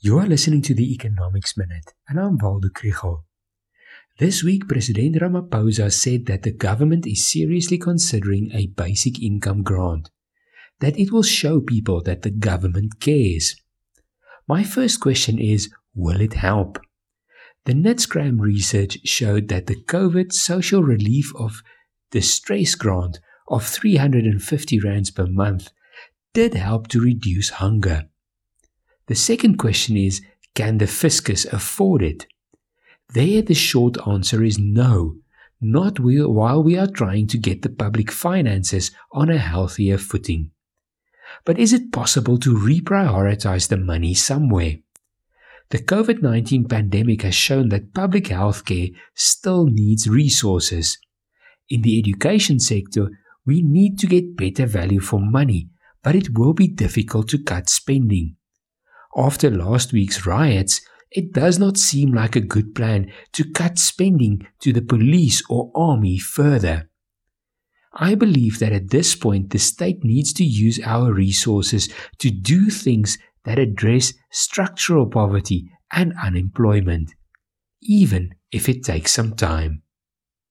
You are listening to the Economics Minute, and I'm Waldo Krugell. This week, President Ramaphosa said that the government is seriously considering a basic income grant, that it will show people that the government cares. My first question is Will it help? The NIDS-CRAM research showed that the COVID social relief of distress grant of 350 rands per month did help to reduce hunger. The second question is can the fiscus afford it? There, the short answer is no, not while we are trying to get the public finances on a healthier footing. But is it possible to reprioritize the money somewhere? The COVID 19 pandemic has shown that public health care still needs resources. In the education sector, we need to get better value for money, but it will be difficult to cut spending. After last week's riots, it does not seem like a good plan to cut spending to the police or army further. I believe that at this point the state needs to use our resources to do things that address structural poverty and unemployment, even if it takes some time.